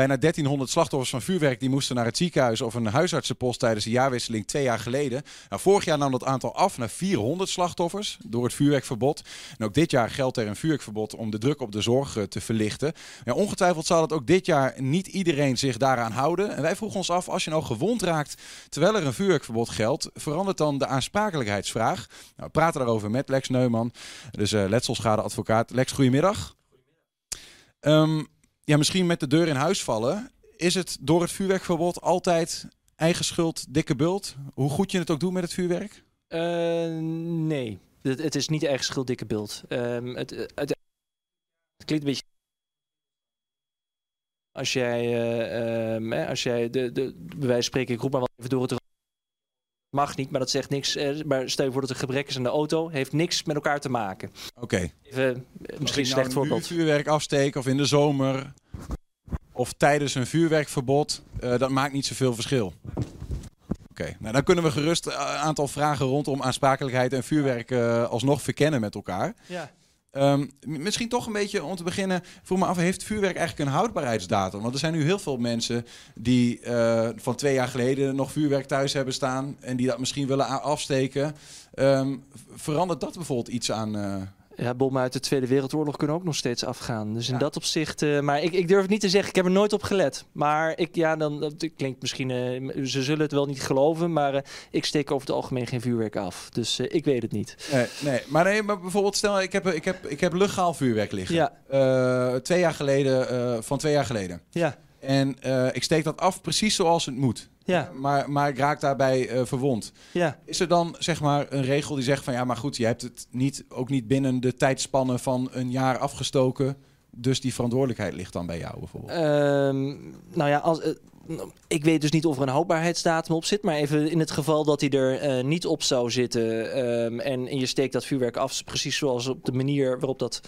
Bijna 1300 slachtoffers van vuurwerk die moesten naar het ziekenhuis of een huisartsenpost tijdens de jaarwisseling twee jaar geleden. Nou, vorig jaar nam dat aantal af naar 400 slachtoffers door het vuurwerkverbod. En ook dit jaar geldt er een vuurwerkverbod om de druk op de zorg eh, te verlichten. Ongetwijfeld zal het ook dit jaar niet iedereen zich daaraan houden. En wij vroegen ons af, als je nou gewond raakt terwijl er een vuurwerkverbod geldt, verandert dan de aansprakelijkheidsvraag? Nou, we praten daarover met Lex Neumann, dus uh, letselschadeadvocaat. Lex, goedemiddag. Um, ja, misschien met de deur in huis vallen. Is het door het vuurwerkverbod altijd eigen schuld, dikke bult? Hoe goed je het ook doet met het vuurwerk? Uh, nee, het, het, is niet eigen schuld, dikke bult. Um, het, het, het, klinkt een beetje. Als jij, uh, um, als jij de, de, bij wijze van spreken, ik roep maar wat even door het mag niet, maar dat zegt niks. Maar stel je voor dat er gebrek is aan de auto, heeft niks met elkaar te maken. Oké. Okay. Even misschien slecht voorbeeld. vuurwerk afsteken of in de zomer of tijdens een vuurwerkverbod, uh, dat maakt niet zoveel verschil. Oké, nou dan kunnen we gerust een aantal vragen rondom aansprakelijkheid en vuurwerk uh, alsnog verkennen met elkaar. Ja. Um, misschien toch een beetje om te beginnen, vroeg me af, heeft vuurwerk eigenlijk een houdbaarheidsdatum? Want er zijn nu heel veel mensen die uh, van twee jaar geleden nog vuurwerk thuis hebben staan en die dat misschien willen afsteken. Um, verandert dat bijvoorbeeld iets aan, ja, bommen uit de Tweede Wereldoorlog kunnen ook nog steeds afgaan. Dus in dat opzicht. Uh, maar ik, ik durf het niet te zeggen. Ik heb er nooit op gelet. Maar ik, ja, dan, dat klinkt misschien. Uh, ze zullen het wel niet geloven. Maar uh, ik steek over het algemeen geen vuurwerk af. Dus ik weet het niet. Nee, nee. Maar, nee, maar bijvoorbeeld, stel, ik heb, ik heb, ik heb legaal vuurwerk liggen. Ja. twee jaar geleden. van twee jaar geleden. Ja. En ik steek dat af precies zoals het moet. Ja. Maar, maar ik raak daarbij uh, verwond. Ja. Is er dan zeg maar een regel die zegt van ja, maar goed, je hebt het niet, ook niet binnen de tijdspannen van een jaar afgestoken. Dus die verantwoordelijkheid ligt dan bij jou bijvoorbeeld? Um, nou ja, als, uh, ik weet dus niet of er een houdbaarheidsdatum op zit. Maar even in het geval dat hij er uh, niet op zou zitten. Um, en, je steekt dat vuurwerk af, precies zoals op de manier waarop dat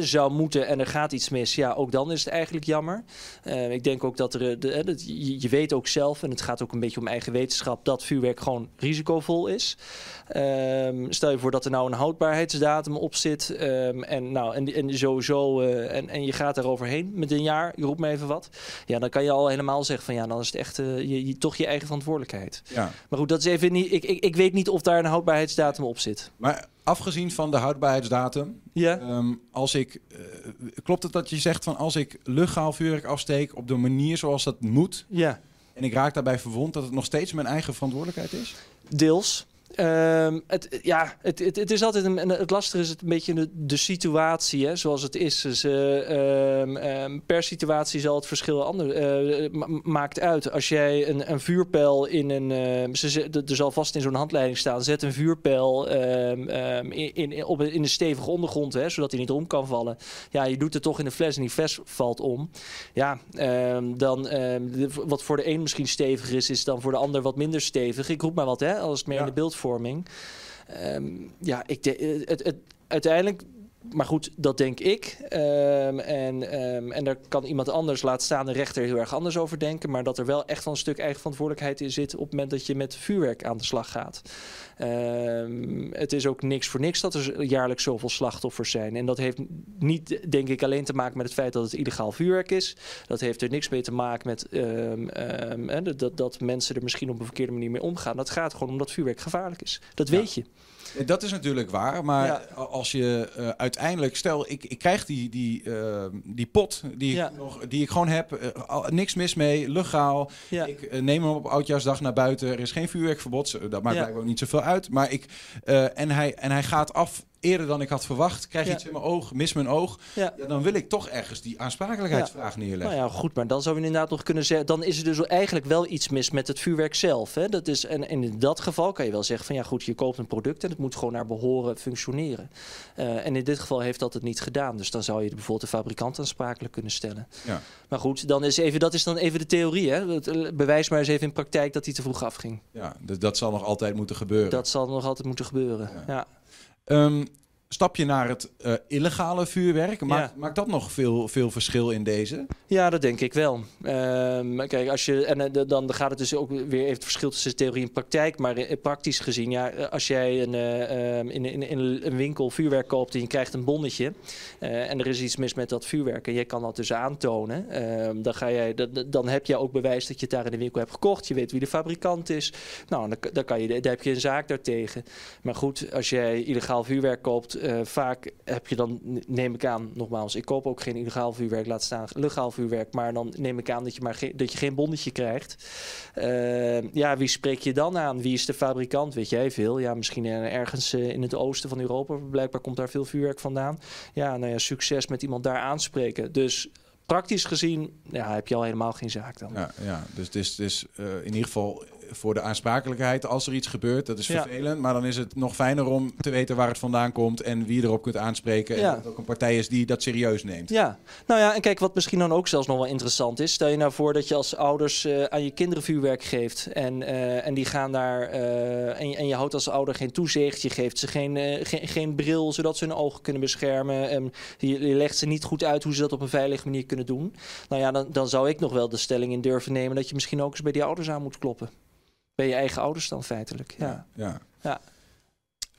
zou moeten. En er gaat iets mis. Ja, ook dan is het eigenlijk jammer. Uh, ik denk ook dat er. De, dat, je, weet ook zelf, en het gaat ook een beetje om eigen wetenschap, dat vuurwerk gewoon risicovol is. Um, stel je voor dat er nou een houdbaarheidsdatum op zit. En, nou, en, sowieso. Uh, en, en je gaat er overheen met een jaar, je roept me even wat. Ja, dan kan je al helemaal zeggen van ja, dan is het echt uh, je, je, toch je eigen verantwoordelijkheid. Ja. Maar goed, dat is even niet. Ik, ik, ik weet niet of daar een houdbaarheidsdatum op zit. Maar afgezien van de houdbaarheidsdatum, ja. um, als ik, uh, klopt het dat je zegt van als ik luchtgaal vuurwerk afsteek op de manier zoals dat moet, ja. en ik raak daarbij verwond, dat het nog steeds mijn eigen verantwoordelijkheid is? Deels. Um, het, ja, het, het, het, is altijd een, het lastige is het een beetje de, de situatie, hè, zoals het is. Dus, uh, um, um, per situatie zal het verschil ander, uh, ma maakt uit. Als jij een, een vuurpijl in een, uh, ze, er zal vast in zo'n handleiding staan, zet een vuurpijl in, in, op, in een stevige ondergrond, hè, zodat hij niet om kan vallen. Ja, je doet het toch in de fles en die fles valt om. Ja, dan de, wat voor de een misschien steviger is, is dan voor de ander wat minder stevig. Ik roep maar wat, hè, als het meer ja. in de beeld vorming. Um, ja, ik de, het, het, uiteindelijk. Maar goed, dat denk ik. Um, en, um, en daar kan iemand anders, laat staan de rechter, heel erg anders over denken. Maar dat er wel echt wel een stuk eigen verantwoordelijkheid in zit op het moment dat je met vuurwerk aan de slag gaat. het is ook niks voor niks dat er jaarlijks zoveel slachtoffers zijn. En dat heeft niet, denk ik, alleen te maken met het feit dat het illegaal vuurwerk is. Dat heeft er niks mee te maken met dat, dat mensen er misschien op een verkeerde manier mee omgaan. Dat gaat gewoon omdat vuurwerk gevaarlijk is. Dat ja. weet je. Dat is natuurlijk waar, maar ja. als je uh, uiteindelijk, stel ik, ik krijg die, die, uh, die pot die, ja. ik nog, die ik gewoon heb, uh, niks mis mee, legaal. Ja. Ik neem hem op oudjaarsdag naar buiten, er is geen vuurwerkverbod, dat maakt blijkbaar ook niet zoveel uit. Maar ik, en, hij, en hij gaat af eerder dan ik had verwacht, krijg je Ja. iets in mijn oog, mis mijn oog. Ja. Ja, dan wil ik toch ergens die aansprakelijkheidsvraag neerleggen. Nou ja, goed, maar dan zou je inderdaad nog kunnen zeggen... dan is er dus eigenlijk wel iets mis met het vuurwerk zelf. Hè? Dat is, en, en in dat geval kan je wel zeggen van... ja goed, je koopt een product en het moet gewoon naar behoren functioneren. Uh, en in dit geval heeft dat het niet gedaan. Dus dan zou je bijvoorbeeld de fabrikant aansprakelijk kunnen stellen. Ja. Maar goed, dan is even, dat is dan even de theorie. Hè? Het, bewijs maar eens even in praktijk dat hij te vroeg afging. Ja, dus dat zal nog altijd moeten gebeuren. Dat zal nog altijd moeten gebeuren, ja. Um, stap je naar het uh, illegale vuurwerk. Maakt, ja. maakt dat nog veel, veel verschil in deze? Ja, dat denk ik wel. Um, kijk, als je, en uh, dan gaat het dus ook weer even het verschil tussen theorie en praktijk. Maar uh, praktisch gezien, ja, als jij een, um, in, in, in, een winkel vuurwerk koopt en je krijgt een bonnetje. en er is iets mis met dat vuurwerk en je kan dat dus aantonen. Um, dan, ga jij, dan, dan heb je ook bewijs dat je het daar in de winkel hebt gekocht. Je weet wie de fabrikant is. Nou, dan, dan, kan je, dan heb je een zaak daartegen. Maar goed, als jij illegaal vuurwerk koopt uh, vaak heb je dan, neem ik aan, nogmaals, ik koop ook geen illegaal vuurwerk, laat staan legaal vuurwerk, maar dan neem ik aan dat je, maar dat je geen bonnetje krijgt. Uh, ja, wie spreek je dan aan? Wie is de fabrikant? Weet jij veel? Ja, misschien ergens uh, in het oosten van Europa, blijkbaar komt daar veel vuurwerk vandaan. Ja, nou ja, succes met iemand daar aanspreken. Dus praktisch gezien ja, heb je al helemaal geen zaak dan. Ja, ja dus het is, in ieder geval voor de aansprakelijkheid als er iets gebeurt. Dat is vervelend. Maar dan is het nog fijner om te weten waar het vandaan komt en wie je erop kunt aanspreken. En dat het ook een partij is die dat serieus neemt. Ja, nou ja, en kijk, wat misschien dan ook zelfs nog wel interessant is. Stel je nou voor dat je als ouders uh, aan je kinderen vuurwerk geeft. En, uh, en die gaan daar. Uh, en, en, je houdt als ouder geen toezicht. Je geeft ze geen, geen, geen, bril zodat ze hun ogen kunnen beschermen. En je, je, legt ze niet goed uit hoe ze dat op een veilige manier kunnen doen. Nou ja, dan, dan zou ik nog wel de stelling in durven nemen dat je misschien ook eens bij die ouders aan moet kloppen bij je eigen ouders dan feitelijk. Ja. ja. ja.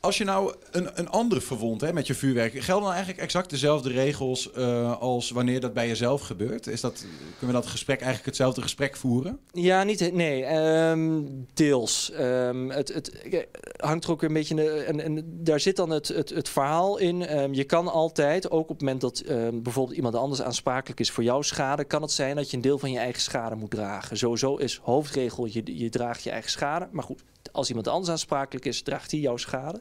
Als je nou een, een andere verwond hè, met je vuurwerk, gelden dan eigenlijk exact dezelfde regels uh, als wanneer dat bij jezelf gebeurt? Is dat, kunnen we dat gesprek eigenlijk hetzelfde gesprek voeren? Ja, niet, nee, um, deels. Um, het, het hangt er ook een beetje, en, en daar zit dan het, het, het verhaal in. Um, je kan altijd, ook op het moment dat bijvoorbeeld iemand anders aansprakelijk is voor jouw schade, kan het zijn dat je een deel van je eigen schade moet dragen. Sowieso is hoofdregel, je, je draagt je eigen schade. Maar goed, als iemand anders aansprakelijk is, draagt hij jouw schade.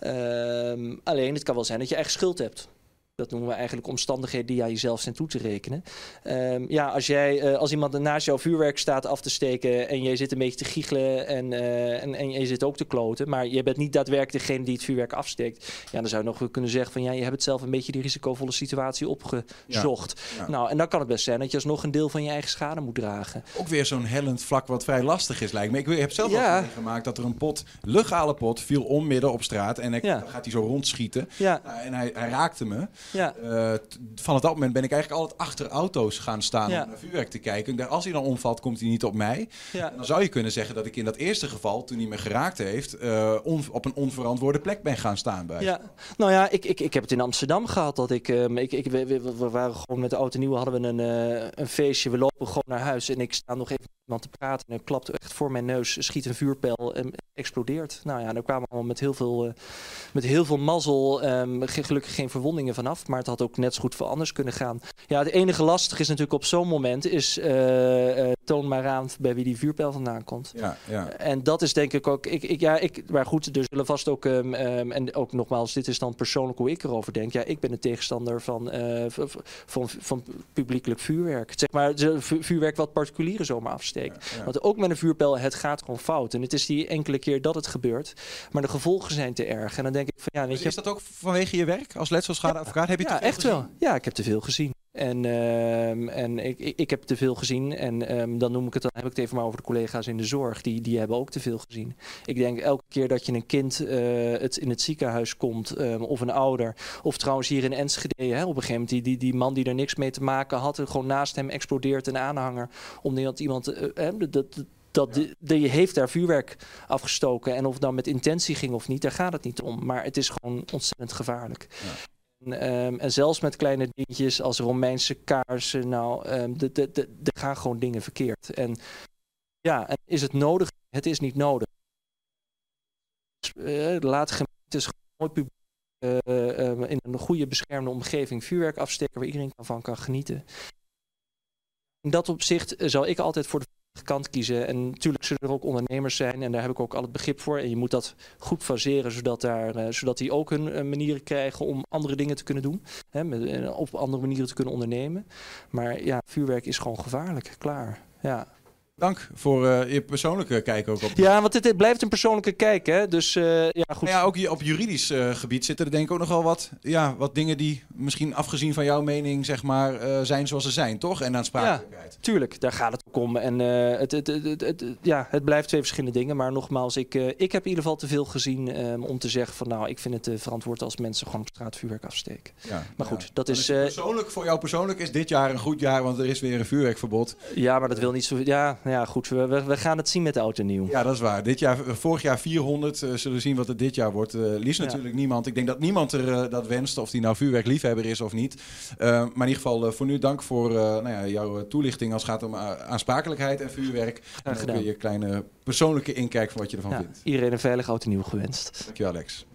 Um, alleen het kan wel zijn dat je eigen schuld hebt. Dat noemen we eigenlijk omstandigheden die aan jezelf zijn toe te rekenen. Um, ja, als, jij, uh, als iemand naast jouw vuurwerk staat af te steken en jij zit een beetje te giechelen en, uh, en, en je zit ook te kloten, maar je bent niet daadwerkelijk degene die het vuurwerk afsteekt, ja, dan zou je nog kunnen zeggen van ja, je hebt het zelf een beetje die risicovolle situatie opgezocht. Ja, ja. Nou, en dan kan het best zijn dat je alsnog een deel van je eigen schade moet dragen. Ook weer zo'n hellend vlak wat vrij lastig is, lijkt me. Ik heb zelf ja. al meegemaakt dat er een pot, legale pot, viel om midden op straat en ik, dan gaat hij zo rondschieten. Ja. Uh, en hij, hij raakte me. Ja. Uh, vanaf dat moment ben ik eigenlijk altijd achter auto's gaan staan ja. om naar vuurwerk te kijken. Als hij dan omvalt, komt hij niet op mij. Ja. dan zou je kunnen zeggen dat ik in dat eerste geval, toen hij me geraakt heeft, uh, on, op een onverantwoorde plek ben gaan staan. Bij. Ja, nou ja, ik, ik, ik heb het in Amsterdam gehad. Dat ik, um, ik, ik we, we, waren gewoon met de auto nieuwe hadden we een, uh, een feestje. We lopen gewoon naar huis en ik sta nog even iemand te praten. En klapt echt voor mijn neus, schiet een vuurpijl en explodeert. Nou ja, daar kwamen allemaal met heel veel, uh, met heel veel mazzel. Um, gelukkig geen verwondingen vanaf, maar het had ook net zo goed voor anders kunnen gaan. Ja, het enige lastig is natuurlijk op zo'n moment is uh, uh, toon maar aan bij wie die vuurpijl vandaan komt. Ja, ja. En dat is denk ik ook, ik, ik, ja, ik, maar goed, er zullen vast ook, um, um, en ook nogmaals, dit is dan persoonlijk hoe ik erover denk. Ja, ik ben een tegenstander van, van, van, van publiekelijk vuurwerk. Zeg maar, vuurwerk wat particulieren zomaar Ja, ja. Want ook met een vuurpijl, het gaat gewoon fout. En het is die enkele keer dat het gebeurt. Maar de gevolgen zijn te erg. En dan denk ik van ja, weet dus je. Is dat ook vanwege je werk als letselschadeadvocaat? Heb je ja, echt wel. Ja, ik heb te veel gezien. En, um, en ik, ik, heb te veel gezien. En um, dan noem ik het, dan heb ik het even maar over de collega's in de zorg. Die, die hebben ook te veel gezien. Ik denk elke keer dat je een kind uh, het in het ziekenhuis komt, um, of een ouder. Of trouwens hier in Enschede, hè, op een gegeven moment, die, die, die man die er niks mee te maken had, gewoon naast hem explodeert een aanhanger. Omdat iemand. Uh, dat, dat, dat ja. de, de, heeft daar vuurwerk afgestoken. En of het dan met intentie ging of niet, daar gaat het niet om. Maar het is gewoon ontzettend gevaarlijk. Ja. En, um, en, zelfs met kleine dingetjes als Romeinse kaarsen, nou, um, er gaan gewoon dingen verkeerd. En ja, en is het nodig? Het is niet nodig. Uh, laat gemeentes gewoon publiek uh, um, in een goede beschermde omgeving vuurwerk afsteken waar iedereen van kan genieten. In dat opzicht zou ik altijd voor de kant kiezen. En natuurlijk zullen er ook ondernemers zijn en daar heb ik ook al het begrip voor. En je moet dat goed faseren, zodat, daar, uh, zodat die ook hun uh, manieren krijgen om andere dingen te kunnen doen. Hè, uh, op andere manieren te kunnen ondernemen. Maar ja, vuurwerk is gewoon gevaarlijk, klaar. Ja. Dank voor uh, je persoonlijke kijk ook op. Ja, want het, blijft een persoonlijke kijk, hè? Dus uh, ja, goed. Ja, ook op juridisch uh, gebied zitten er denk ik ook nogal wat, ja, wat dingen die misschien afgezien van jouw mening, zeg maar, zijn zoals ze zijn, toch? En aansprakelijkheid. Ja, tuurlijk, daar gaat het ook om. En het, het, het, het, ja, het blijft twee verschillende dingen. Maar nogmaals, ik, ik heb in ieder geval te veel gezien um, om te zeggen van, nou, ik vind het verantwoord als mensen gewoon op straat vuurwerk afsteken. Ja, maar goed, dat is. persoonlijk, voor jou persoonlijk is dit jaar een goed jaar, want er is weer een vuurwerkverbod. Ja, maar dat wil niet zo. Ja, ja goed. We, we, gaan het zien met de auto nieuw. Ja, dat is waar. Dit jaar, vorig jaar 400. Uh, zullen we zien wat het dit jaar wordt. Uh, liefst natuurlijk niemand. Ik denk dat niemand er uh, dat wenst. Of die nou vuurwerkliefhebber is of niet. maar in ieder geval voor nu dank voor nou ja, jouw toelichting als het gaat om aansprakelijkheid en vuurwerk. En ook je kleine persoonlijke inkijk van wat je ervan ja, vindt. Iedereen een veilige auto nieuw gewenst. Dankjewel Alex.